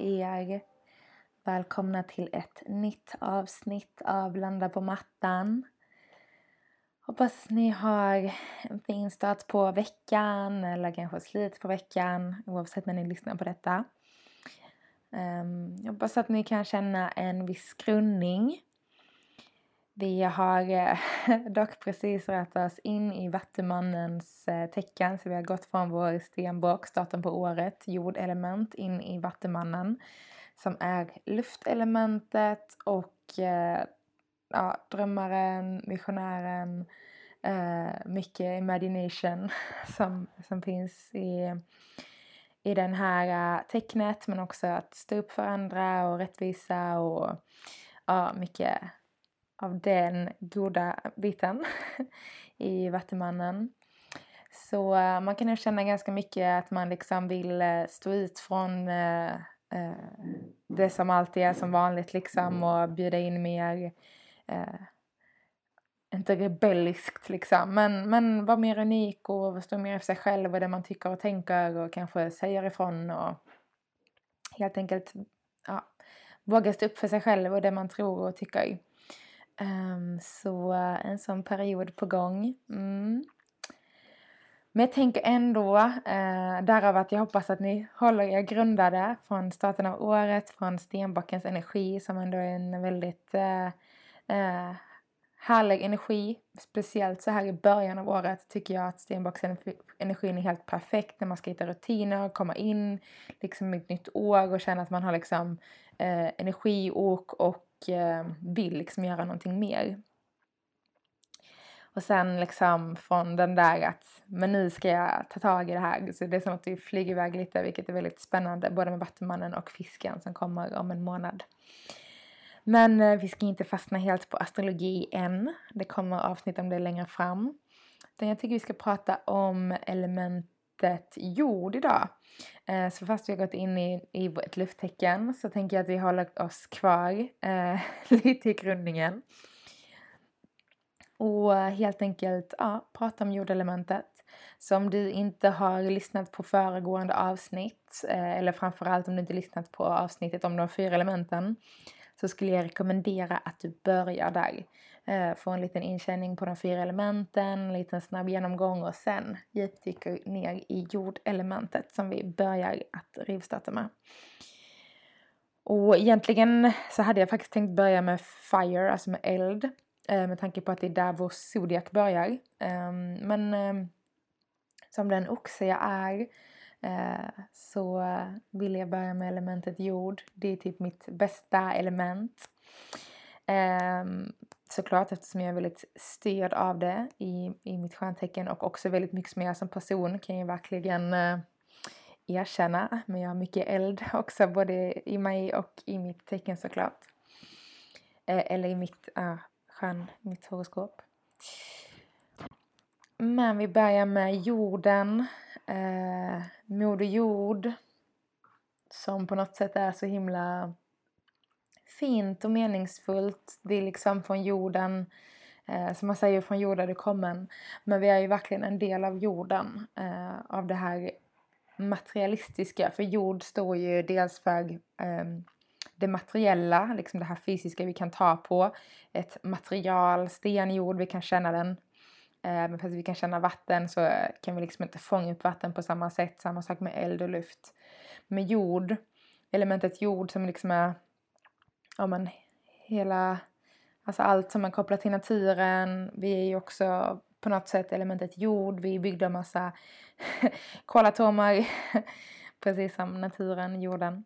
Er! Välkomna till ett nytt avsnitt av Landa på mattan. Hoppas ni har en fin start på veckan eller kanske slut på veckan oavsett när ni lyssnar på detta. Ehm, jag hoppas att ni kan känna en viss grundning. Vi har eh, dock precis rört oss in i Vattumannens eh, tecken så vi har gått från vår stenbock, starten på året, jordelement, in i Vattumannen som är luftelementet och eh, ja, drömmaren, missionären, mycket imagination som, som finns i i den här tecknet men också att stå upp för andra och rättvisa och ja, mycket av den goda biten i Vattumannen. Så äh, man kan nog känna ganska mycket att man liksom vill äh, stå ut från det som alltid är som vanligt liksom och bjuda in mer inte rebelliskt liksom, men, men vara mer unik och stå mer för sig själv och det man tycker och tänker och kanske säger ifrån och helt enkelt ja, våga stå upp för sig själv och det man tror och tycker. Um, så eh, en sån period på gång. Mm. Men jag tänker ändå, eh, därav att jag hoppas att ni håller er grundade från starten av året, från stenbockens energi som ändå är en väldigt eh, eh, härlig energi. Speciellt så här i början av året tycker jag att stenbocksenergin är helt perfekt när man ska hitta rutiner, komma in liksom i ett nytt år och känna att man har liksom eh, energi och, och Eh, vill liksom göra någonting mer. Och sen liksom från den där att men nu ska jag ta tag i det här. Så det är som att vi flyger iväg lite vilket är väldigt spännande både med Vattumannen och Fisken som kommer om en månad. Men eh, vi ska inte fastna helt på astrologi än. Det kommer avsnitt om det längre fram. Utan jag tycker vi ska prata om element elementet jord idag. Eh, så fast vi har gått in i, i ett lufttecken så tänker jag att vi håller oss kvar eh, lite i grundningen. Och helt enkelt ja, prata om jordelementet. Så om du inte har lyssnat på föregående avsnitt, eh, eller framförallt om du inte lyssnat på avsnittet om de fyra elementen, så skulle jag rekommendera att du börjar där. Eh, få en liten inkänning på de fyra elementen, en liten snabb genomgång och sen djupdyker ner i jordelementet som vi börjar att rivstarta med. Och egentligen så hade jag faktiskt tänkt börja med fire, alltså med eld. Eh, med tanke på att det är där vår zodiac börjar. Ehm, men ehm, som den oxe jag är eh, så vill jag börja med elementet jord. Det är typ mitt bästa element. Ehm, Såklart eftersom jag är väldigt styrd av det i, i mitt stjärntecken och också väldigt mycket som jag som person kan jag verkligen eh, erkänna. Men jag har mycket eld också både i mig och i mitt tecken såklart. Eh, eller i mitt eh, stjärn, mitt horoskop. Men vi börjar med jorden eh, Moder Jord som på något sätt är så himla fint och meningsfullt. Det är liksom från jorden, eh, som man säger, från jorden du kommer Men vi är ju verkligen en del av jorden, eh, av det här materialistiska. För jord står ju dels för eh, det materiella, liksom det här fysiska vi kan ta på. Ett material, sten, jord, vi kan känna den eh, men för att vi kan känna vatten så kan vi liksom inte fånga upp vatten på samma sätt. Samma sak med eld och luft. Med jord, elementet jord som liksom är, ja men hela, alltså allt som är kopplat till naturen. Vi är ju också på något sätt elementet jord. Vi byggde en massa kolatomer, precis som naturen, jorden.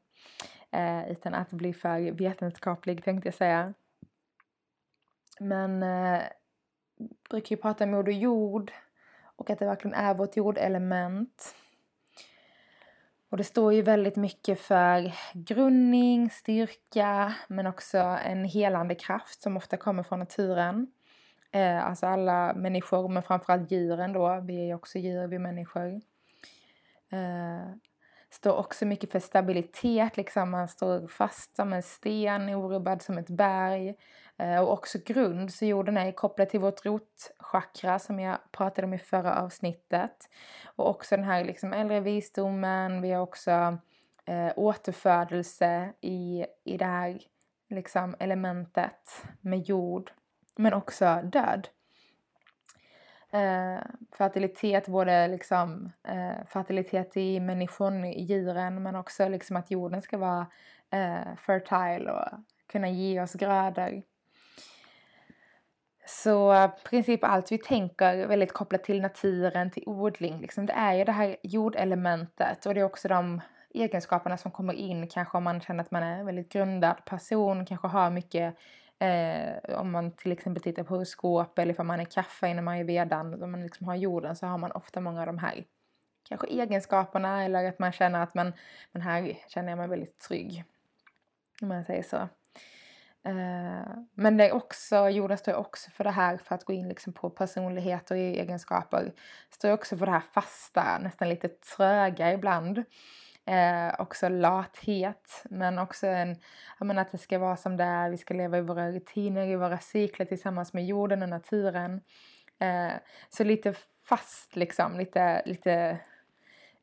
Eh, utan att bli för vetenskaplig tänkte jag säga. men eh, brukar ju prata om jord och Jord och att det verkligen är vårt jordelement. Och det står ju väldigt mycket för grundning, styrka men också en helande kraft som ofta kommer från naturen. Eh, alltså alla människor men framförallt djuren då, vi är ju också djur, vi är människor. Eh, står också mycket för stabilitet, liksom man står fast som en sten, orubbad som ett berg. Eh, och också grund, så jorden är kopplad till vårt rotchakra som jag pratade om i förra avsnittet. Och också den här liksom äldre visdomen, vi har också eh, återfödelse i, i det här liksom elementet med jord. Men också död. Eh, fertilitet, både liksom eh, fertilitet i människan, i djuren, men också liksom att jorden ska vara eh, fertile och kunna ge oss grödor. Så i princip allt vi tänker väldigt kopplat till naturen, till odling, liksom, det är ju det här jordelementet och det är också de egenskaperna som kommer in kanske om man känner att man är en väldigt grundad person, kanske har mycket eh, om man till exempel tittar på horoskop eller om man är kaffe inom ayurvedan, om man liksom har jorden så har man ofta många av de här kanske egenskaperna eller att man känner att man, men här känner jag mig väldigt trygg. Om man säger så. Eh, men det är också, jorden står också för det här för att gå in liksom på personligheter och egenskaper. Står också för det här fasta, nästan lite tröga ibland. Eh, också lathet, men också en, jag menar att det ska vara som det är, vi ska leva i våra rutiner, i våra cykler tillsammans med jorden och naturen. Eh, så lite fast liksom, lite, lite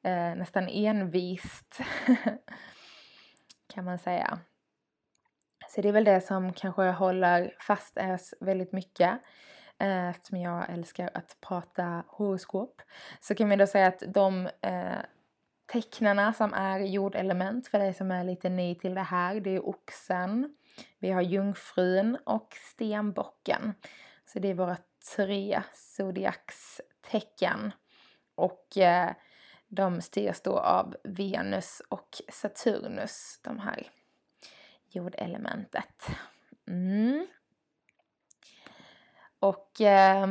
eh, nästan envist kan man säga. Så det är väl det som kanske håller fast oss väldigt mycket eh, eftersom jag älskar att prata horoskop. Så kan vi då säga att de eh, tecknarna som är jordelement för dig som är lite ny till det här, det är oxen, vi har jungfrun och stenbocken. Så det är våra tre zodiaxtecken. Och eh, de styrs då av Venus och Saturnus, de här jordelementet. Mm. Och eh,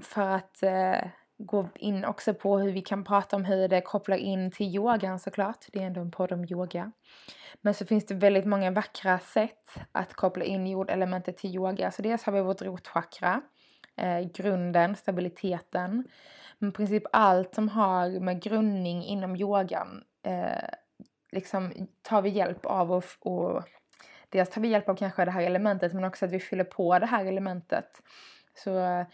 för att eh, gå in också på hur vi kan prata om hur det kopplar in till yogan såklart. Det är ändå en podd om yoga. Men så finns det väldigt många vackra sätt att koppla in jordelementet till yoga. Så dels har vi vårt rotchakra, eh, grunden, stabiliteten. Men i princip allt som har med grundning inom yogan eh, liksom tar vi hjälp av och, och dels tar vi hjälp av kanske det här elementet men också att vi fyller på det här elementet. Så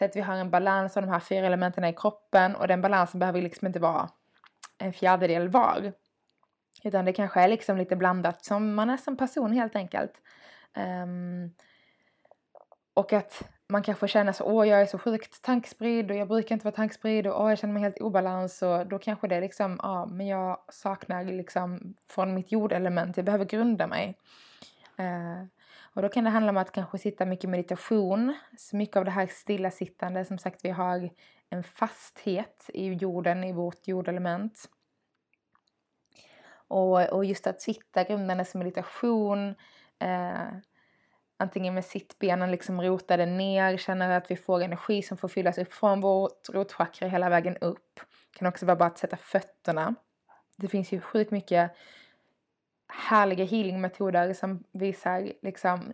så att vi har en balans av de här fyra elementen i kroppen och den balansen behöver liksom inte vara en fjärdedel var. Utan det kanske är liksom lite blandat som man är som person helt enkelt. Um, och att man kanske känner så, åh jag är så sjukt tankspridd och jag brukar inte vara tankspridd och åh jag känner mig helt obalans och då kanske det är liksom, ja men jag saknar liksom från mitt jordelement, jag behöver grunda mig. Uh, och då kan det handla om att kanske sitta mycket meditation. Så mycket av det här stillasittande, som sagt vi har en fasthet i jorden, i vårt jordelement. Och, och just att sitta grundandes meditation, eh, antingen med sittbenen liksom rotade ner, känner att vi får energi som får fyllas upp från vårt rotchakra hela vägen upp. Det kan också vara bara att sätta fötterna. Det finns ju sjukt mycket härliga healingmetoder som visar liksom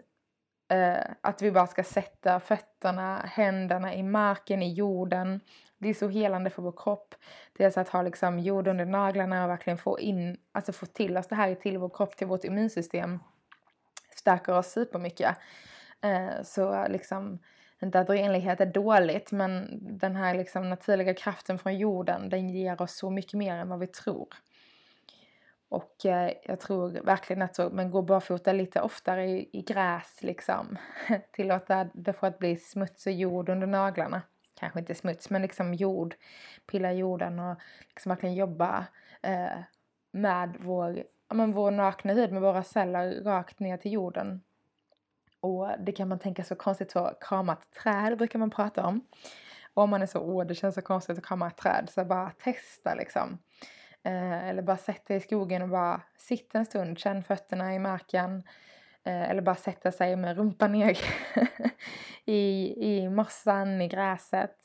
eh, att vi bara ska sätta fötterna, händerna i marken, i jorden. Det är så helande för vår kropp. Dels att ha liksom jord under naglarna och verkligen få in, alltså få till oss det här till vår kropp, till vårt immunsystem. Stärker oss supermycket. Eh, så liksom, inte att renlighet är dåligt men den här liksom naturliga kraften från jorden den ger oss så mycket mer än vad vi tror. Och eh, jag tror verkligen att så, men gå barfota lite oftare i, i gräs liksom. Tillåta det för att bli smuts och jord under naglarna. Kanske inte smuts men liksom jord. Pilla jorden och liksom verkligen jobba eh, med vår, ja, men vår nakna hud med våra celler rakt ner till jorden. Och det kan man tänka så konstigt så kramat träd brukar man prata om. Och om man är så, åh det känns så konstigt att krama ett träd så bara testa liksom. Eh, eller bara sätta i skogen och bara sitta en stund, känn fötterna i marken. eh, eller bara sätta sig med rumpan ner i, i mossan, i gräset.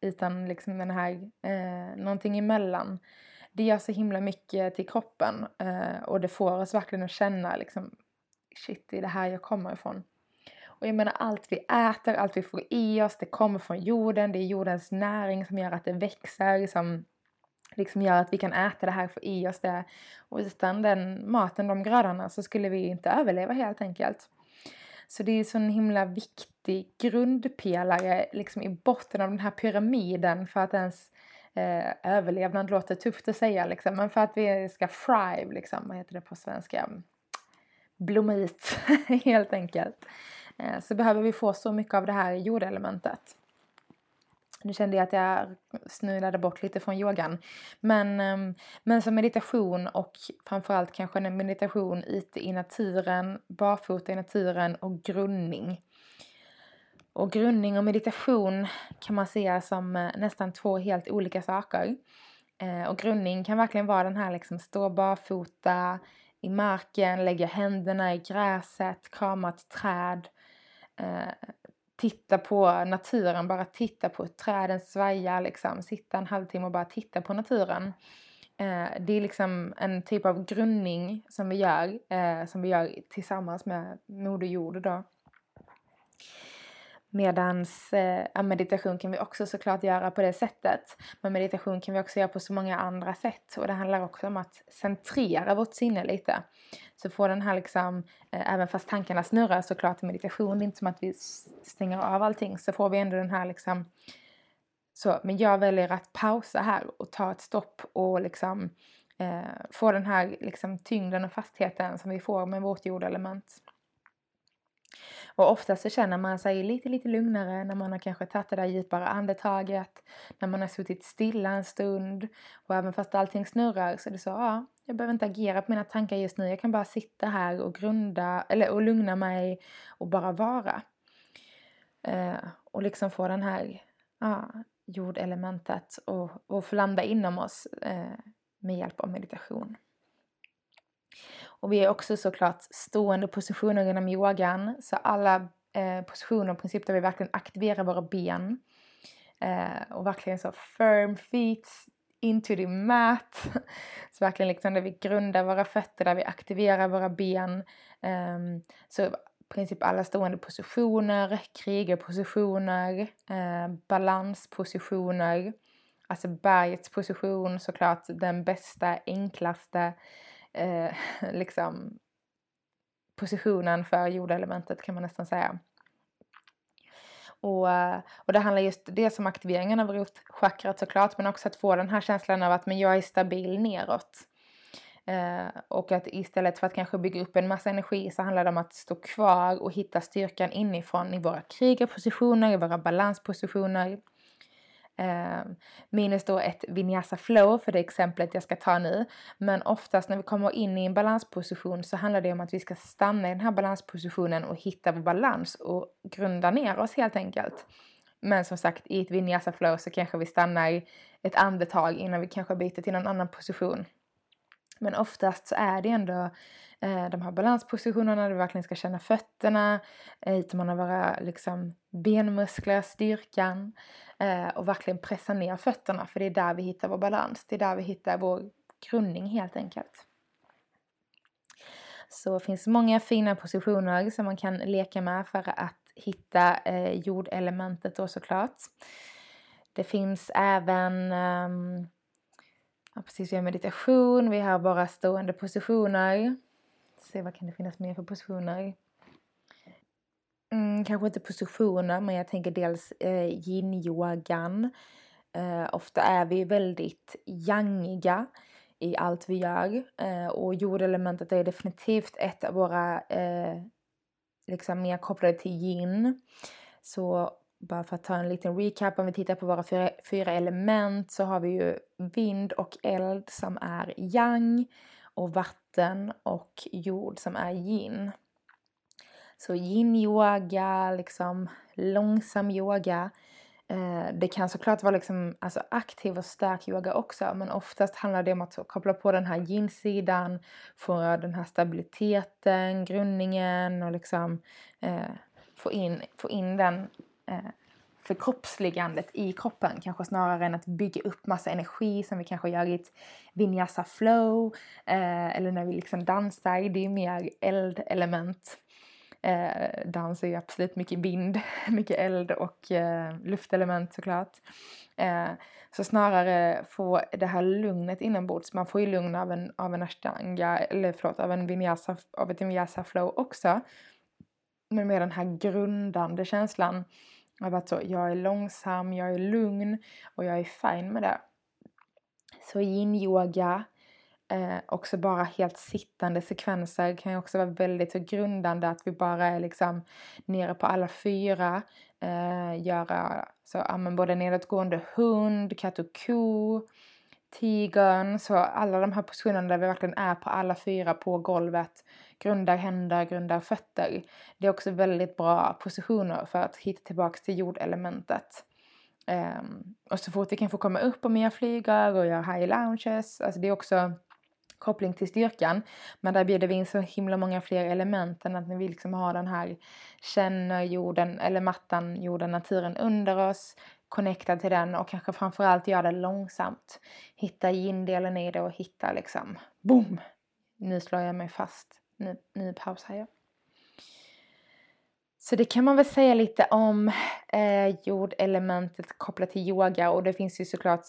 Utan liksom den här, eh, någonting emellan. Det gör så himla mycket till kroppen eh, och det får oss verkligen att känna liksom shit, det är det här jag kommer ifrån. Och jag menar allt vi äter, allt vi får i oss, det kommer från jorden. Det är jordens näring som gör att det växer, som liksom gör att vi kan äta det här, få i oss det. Och utan den maten, de grödorna, så skulle vi inte överleva helt enkelt. Så det är så en himla viktig grundpelare liksom i botten av den här pyramiden för att ens eh, överlevnad låter tufft att säga liksom, men för att vi ska thrive liksom, vad heter det på svenska? Blomma ut helt enkelt. Eh, så behöver vi få så mycket av det här jordelementet. Nu kände jag att jag snurrade bort lite från yogan. Men, ehm, men som meditation och framförallt kanske en meditation ute i naturen, barfota i naturen och grundning. Och grundning och meditation kan man se som eh, nästan två helt olika saker. Eh, och grundning kan verkligen vara den här liksom stå barfota i marken, lägga händerna i gräset, krama ett träd, eh, titta på naturen, bara titta på träden svaja liksom, sitta en halvtimme och bara titta på naturen. Eh, det är liksom en typ av grundning som vi gör, eh, som vi gör tillsammans med Moder Jord då. Medans eh, meditation kan vi också såklart göra på det sättet. Men meditation kan vi också göra på så många andra sätt. Och det handlar också om att centrera vårt sinne lite. Så få den här liksom, eh, även fast tankarna snurrar såklart i meditation, det är inte som att vi stänger av allting, så får vi ändå den här liksom så, men jag väljer att pausa här och ta ett stopp och liksom eh, få den här liksom tyngden och fastheten som vi får med vårt jordelement. Och ofta så känner man sig lite, lite lugnare när man har kanske tagit det där djupare andetaget, när man har suttit stilla en stund och även fast allting snurrar så är det så, ja, jag behöver inte agera på mina tankar just nu. Jag kan bara sitta här och grunda, eller och lugna mig och bara vara. Eh, och liksom få den här ja, jordelementet och, och få landa inom oss eh, med hjälp av meditation. Och vi är också såklart stående positioner inom yogan. Så alla eh, positioner och principer där vi verkligen aktiverar våra ben. Eh, och verkligen så firm feet into the mat. Så verkligen liksom där vi grundar våra fötter, där vi aktiverar våra ben. Eh, så i princip alla stående positioner, krigarpositioner, eh, balanspositioner. Alltså bergets position såklart den bästa, enklaste eh, liksom positionen för jordelementet kan man nästan säga. Och, eh, och det handlar just det som aktiveringen av rotchakrat såklart men också att få den här känslan av att men jag är stabil neråt. Eh, och att istället för att kanske bygga upp en massa energi så handlar det om att stå kvar och hitta styrkan inifrån i våra krigarpositioner, i våra balanspositioner Ehm, minus då ett vinyasa flow för det exemplet jag ska ta nu. Men oftast när vi kommer in i en balansposition så handlar det om att vi ska stanna i den här balanspositionen och hitta vår balans och grunda ner oss helt enkelt. Men som sagt, i ett vinyasa flow så kanske vi stannar ett andetag innan vi kanske byter till någon annan position. Men oftast så är det ändå Eh, de här balanspositionerna där vi verkligen ska känna fötterna, eh, utmana våra liksom, benmuskler, styrkan eh, och verkligen pressa ner fötterna för det är där vi hittar vår balans. Det är där vi hittar vår grundning helt enkelt. Så det finns många fina positioner som man kan leka med för att hitta eh, jordelementet då såklart. Det finns även um, ja, precis, vi har meditation, vi har bara stående positioner. Se vad kan det finnas mer för positioner? Mm, kanske inte positioner, men jag tänker dels eh, yin-yogan. Eh, ofta är vi väldigt yangiga i allt vi gör. Eh, och jordelementet är definitivt ett av våra, eh, liksom mer kopplade till yin. Så bara för att ta en liten recap, om vi tittar på våra fyra, fyra element så har vi ju vind och eld som är yang och vatten och jord som är yin. Så yin-yoga, liksom långsam yoga, eh, det kan såklart vara liksom, alltså aktiv och stark yoga också men oftast handlar det om att koppla på den här yin-sidan, få den här stabiliteten, grundningen och liksom eh, få, in, få in den eh, förkroppsligandet i kroppen kanske snarare än att bygga upp massa energi som vi kanske gör i ett vinyasa flow eh, eller när vi liksom dansar, det är mer eldelement. Eh, dans är ju absolut mycket vind, mycket eld och eh, luftelement såklart. Eh, så snarare få det här lugnet inombords. Man får ju lugn av en, av en ashtanga, eller förlåt, av, en vinyasa, av ett vinyasa flow också. Men med den här grundande känslan jag har varit så, jag är långsam, jag är lugn och jag är fine med det. Så yin-yoga, eh, också bara helt sittande sekvenser kan ju också vara väldigt så grundande att vi bara är liksom nere på alla fyra. Eh, göra så, ja, men både nedåtgående hund, katt och ko, tigern, så alla de här positionerna där vi verkligen är på alla fyra på golvet. Grundar händer, grundar fötter. Det är också väldigt bra positioner för att hitta tillbaks till jordelementet. Um, ehm, och så fort vi kan få komma upp och mer flyger och göra high lounges, alltså det är också koppling till styrkan. Men där bjuder vi in så himla många fler element än att vi liksom har den här känner jorden, eller mattan, jorden, naturen under oss, connectad till den och kanske framförallt göra det långsamt. Hitta yin-delen i det och hitta liksom, boom! Nu slår jag mig fast. Nu, nu pausar jag. Så det kan man väl säga lite om eh, jordelementet kopplat till yoga och det finns ju såklart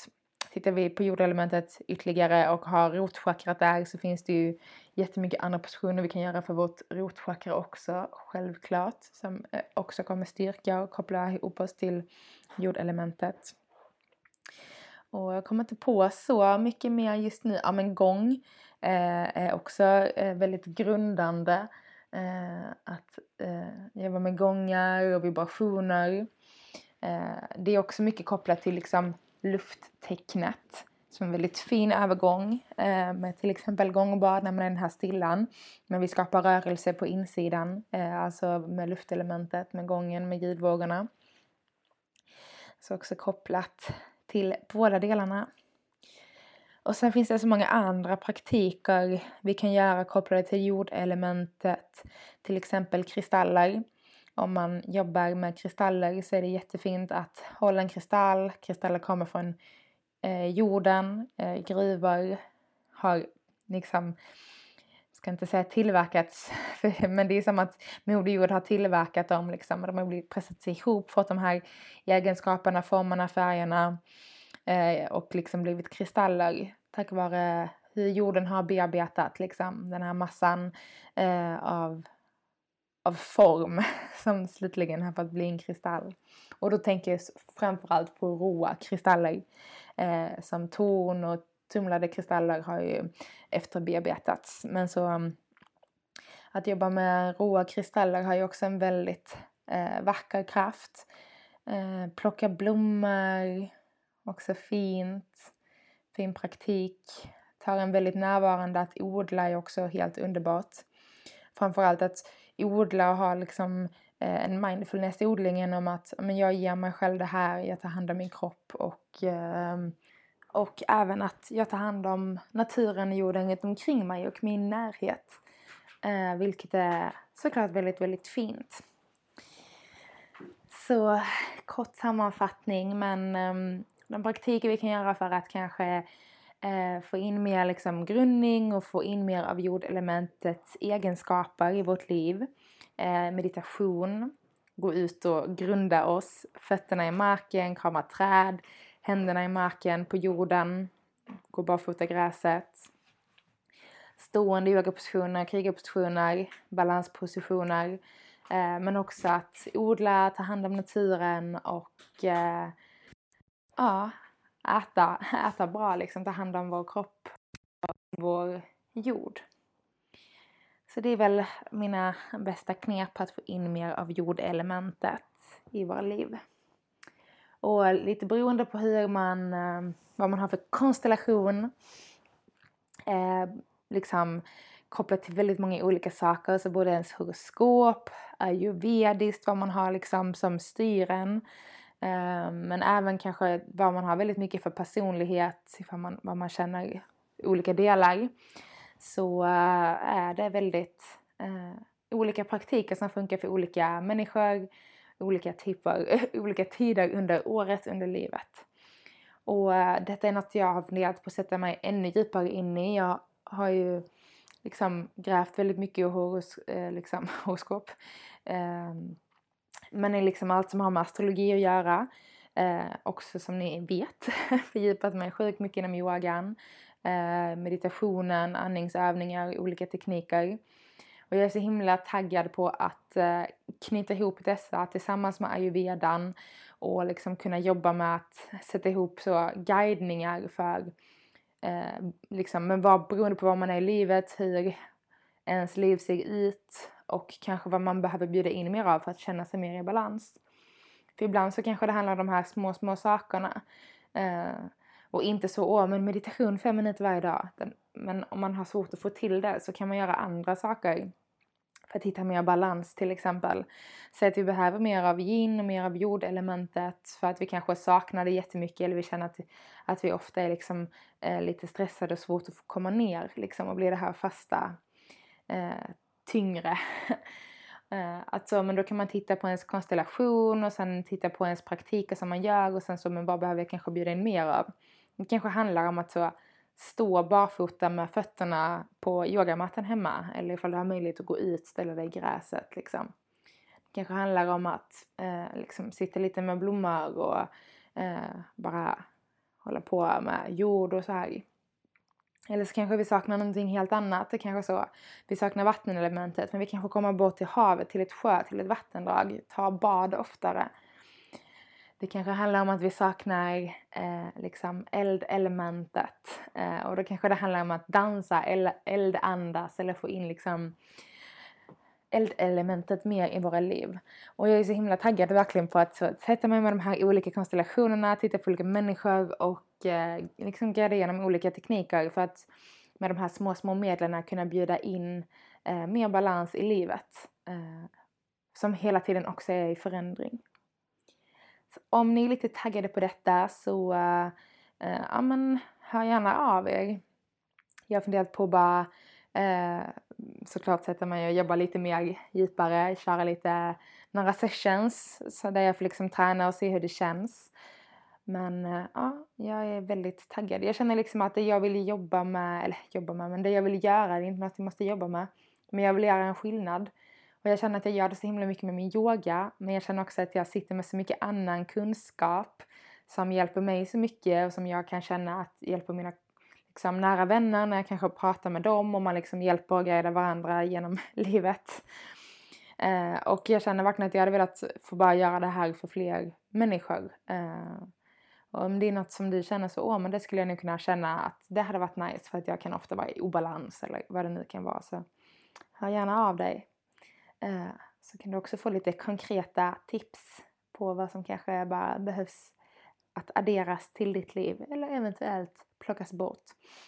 Tittar vi på jordelementet ytterligare och har rotchakrat där så finns det ju jättemycket andra positioner vi kan göra för vårt rotchakra också, självklart. Som eh, också kommer styrka och koppla ihop oss till jordelementet. Och jag kommer inte på så mycket mer just nu. Ja men gång eh, är också eh, väldigt grundande. Eh, att eh, jobba med gångar och vibrationer. Eh, det är också mycket kopplat till liksom lufttecknet som en väldigt fin övergång eh, med till exempel gångbad när man är den här stillan. Men vi skapar rörelse på insidan, eh, alltså med luftelementet, med gången, med ljudvågorna. Så också kopplat till båda delarna. Och sen finns det så många andra praktiker vi kan göra kopplade till jordelementet. Till exempel kristaller om man jobbar med kristaller så är det jättefint att hålla en kristall. Kristaller kommer från eh, jorden, eh, gruvor har liksom, ska inte säga tillverkats, men det är som att Moder Jord har tillverkat dem liksom. De har blivit pressats ihop, fått de här egenskaperna, formerna, färgerna eh, och liksom blivit kristaller tack vare hur jorden har bearbetat liksom den här massan eh, av av form som slutligen har fått bli en kristall. Och då tänker jag framförallt på råa kristaller eh, som torn och tumlade kristaller har ju efterbearbetats. Men så um, att jobba med råa kristaller har ju också en väldigt eh, vacker kraft. Eh, plocka blommor, också fint. Fin praktik. Tar en väldigt närvarande att odla är också helt underbart. Framförallt att odla och ha liksom eh, en mindfulness i odlingen om att men jag ger mig själv det här, jag tar hand om min kropp och, ehm, och även att jag tar hand om naturen och jorden runt omkring mig och min närhet. Eh, vilket är såklart väldigt, väldigt fint. Så kort sammanfattning men ehm, de praktiker vi kan göra för att kanske eh, få in mer liksom grundning och få in mer av jordelementets egenskaper i vårt liv. Eh, meditation, gå ut och grunda oss, fötterna i marken, krama träd, händerna i marken, på jorden, gå barfota i gräset. Stående yogapositioner, krigarpositioner, balanspositioner. Eh, men också att odla, ta hand om naturen och eh, ja, äta, äta bra, liksom, ta hand om vår kropp och vår jord. Så det är väl mina bästa knep att få in mer av jordelementet i våra liv. Och lite beroende på hur man, eh, vad man har för konstellation, eh, liksom kopplat till väldigt många olika saker, så både ens horoskop, ayurvediskt, vad man har liksom som styr en, Eh, men även kanske vad man har väldigt mycket för personlighet, vad man, vad man känner olika delar. Så eh, är det väldigt eh, olika praktiker som funkar för olika människor, olika typer, olika tider under året, under livet. Och eh, detta är något jag har funderat på att sätta mig ännu djupare in i. Jag har ju liksom grävt väldigt mycket i horos, eh, liksom, horoskop. Ehm, men i liksom allt som har med astrologi att göra. Eh, också som ni vet fördjupat mig sjukt mycket inom yogan, eh, meditationen, andningsövningar, olika tekniker. Och jag är så himla taggad på att eh, knyta ihop dessa tillsammans med ayurvedan och liksom kunna jobba med att sätta ihop så guidningar för eh, liksom, men vad, beroende på var man är i livet, hur ens liv ser ut och kanske vad man behöver bjuda in mer av för att känna sig mer i balans. För ibland så kanske det handlar om de här små, små sakerna. Eh, och inte så, åh men meditation fem minuter varje dag. Men om man har svårt att få till det så kan man göra andra saker för att hitta mer balans till exempel. Säg att vi behöver mer av yin och mer av jordelementet för att vi kanske saknar det jättemycket eller vi känner att, att vi ofta är liksom, eh, lite stressade och svårt att få komma ner liksom, och bli det här fasta, eh, tyngre. Eh, att så, men då kan man titta på ens konstellation och sen titta på ens praktiker som man gör och sen så, men vad behöver jag kanske bjuda in mer av? Det kanske handlar om att så stå barfota med fötterna på yogamattan hemma eller ifall du har möjlighet att gå ut, ställa dig i gräset liksom. Det kanske handlar om att eh, liksom sitta lite med blommor och eh, bara hålla på med jord och så här. Eller så kanske vi saknar någonting helt annat. Det kanske så. Vi saknar vattenelementet men vi kanske kommer bort till havet, till ett sjö, till ett vattendrag. Ta bad oftare. Det kanske handlar om att vi saknar eh, liksom eldelementet. Eh, och då kanske det handlar om att dansa, eller eldandas eller få in liksom eldelementet mer i våra liv. Och jag är så himla taggad verkligen på att så, sätta mig med de här olika konstellationerna, titta på olika människor och eh, liksom gräda igenom olika tekniker för att med de här små, små medlen kunna bjuda in eh, mer balans i livet. Eh, som hela tiden också är i förändring om ni är lite taggade på detta så eh, eh, ja men hör gärna av er. Jag har funderat på bara eh, såklart sätta mig och jobba lite mer djupare, köra lite några sessions så där jag får liksom träna och se hur det känns. Men eh, ja, jag är väldigt taggad. Jag känner liksom att det jag vill jobba med, eller jobba med, men det jag vill göra, det är inte något jag måste jobba med. Men jag vill göra en skillnad. Och jag känner att jag gör det så himla mycket med min yoga. Men jag känner också att jag sitter med så mycket annan kunskap som hjälper mig så mycket och som jag kan känna att hjälper mina liksom, nära vänner när jag kanske pratar med dem och man liksom hjälper och guidar varandra genom livet. Eh, och jag känner verkligen att jag hade velat få bara göra det här för fler människor. Eh, och om det är något som du känner så, åh men det skulle jag nog kunna känna att det hade varit nice för att jag kan ofta vara i obalans eller vad det nu kan vara. Så hör gärna av dig. Eh, så kan du också få lite konkreta tips på vad som kanske bara behövs att adderas till ditt liv eller eventuellt plockas bort.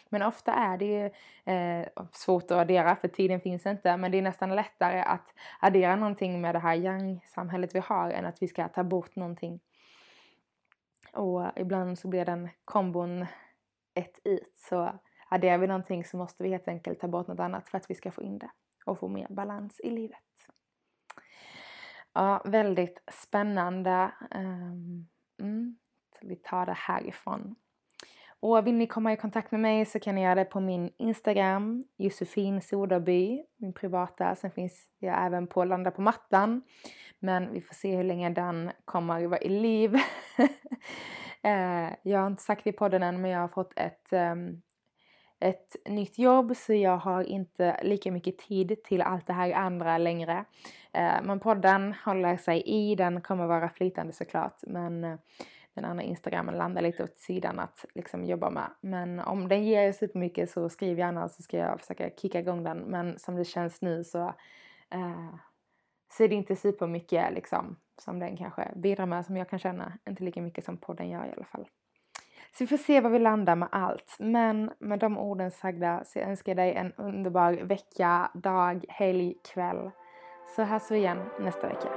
Men ofta är det ju eh, svårt att addera för tiden finns inte men det är nästan lättare att addera någonting med det här yang-samhället vi har än att vi ska ta bort någonting. Och ibland så blir den kombon ett ut så adderar vi någonting så måste vi helt enkelt ta bort något annat för att vi ska få in det och få mer balans i livet. Ja, väldigt spännande. Um, mm, vi tar det härifrån. Och vill ni komma i kontakt med mig så kan ni göra det på min Instagram, Josefin Soderby, min privata. Sen finns jag även på Landa på mattan. Men vi får se hur länge den kommer att vara i liv. Eh, jag har inte sagt det i podden än men jag har fått ett ehm, ett nytt jobb så jag har inte lika mycket tid till allt det här andra längre. Eh, men podden håller sig i, den kommer vara flytande såklart men eh, den andra instagrammen landar lite åt sidan att liksom jobba med. Men om den ger supermycket så skriv gärna så ska jag försöka kicka igång den. Men som det känns nu så, eh, så är det inte supermycket liksom som den kanske bidrar med som jag kan känna. Inte lika mycket som podden gör i alla fall. Så vi får se var vi landar med allt. Men med de orden sagda så önskar jag dig en underbar vecka, dag, helg, kväll. Så hörs vi igen nästa vecka.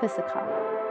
Puss och kram.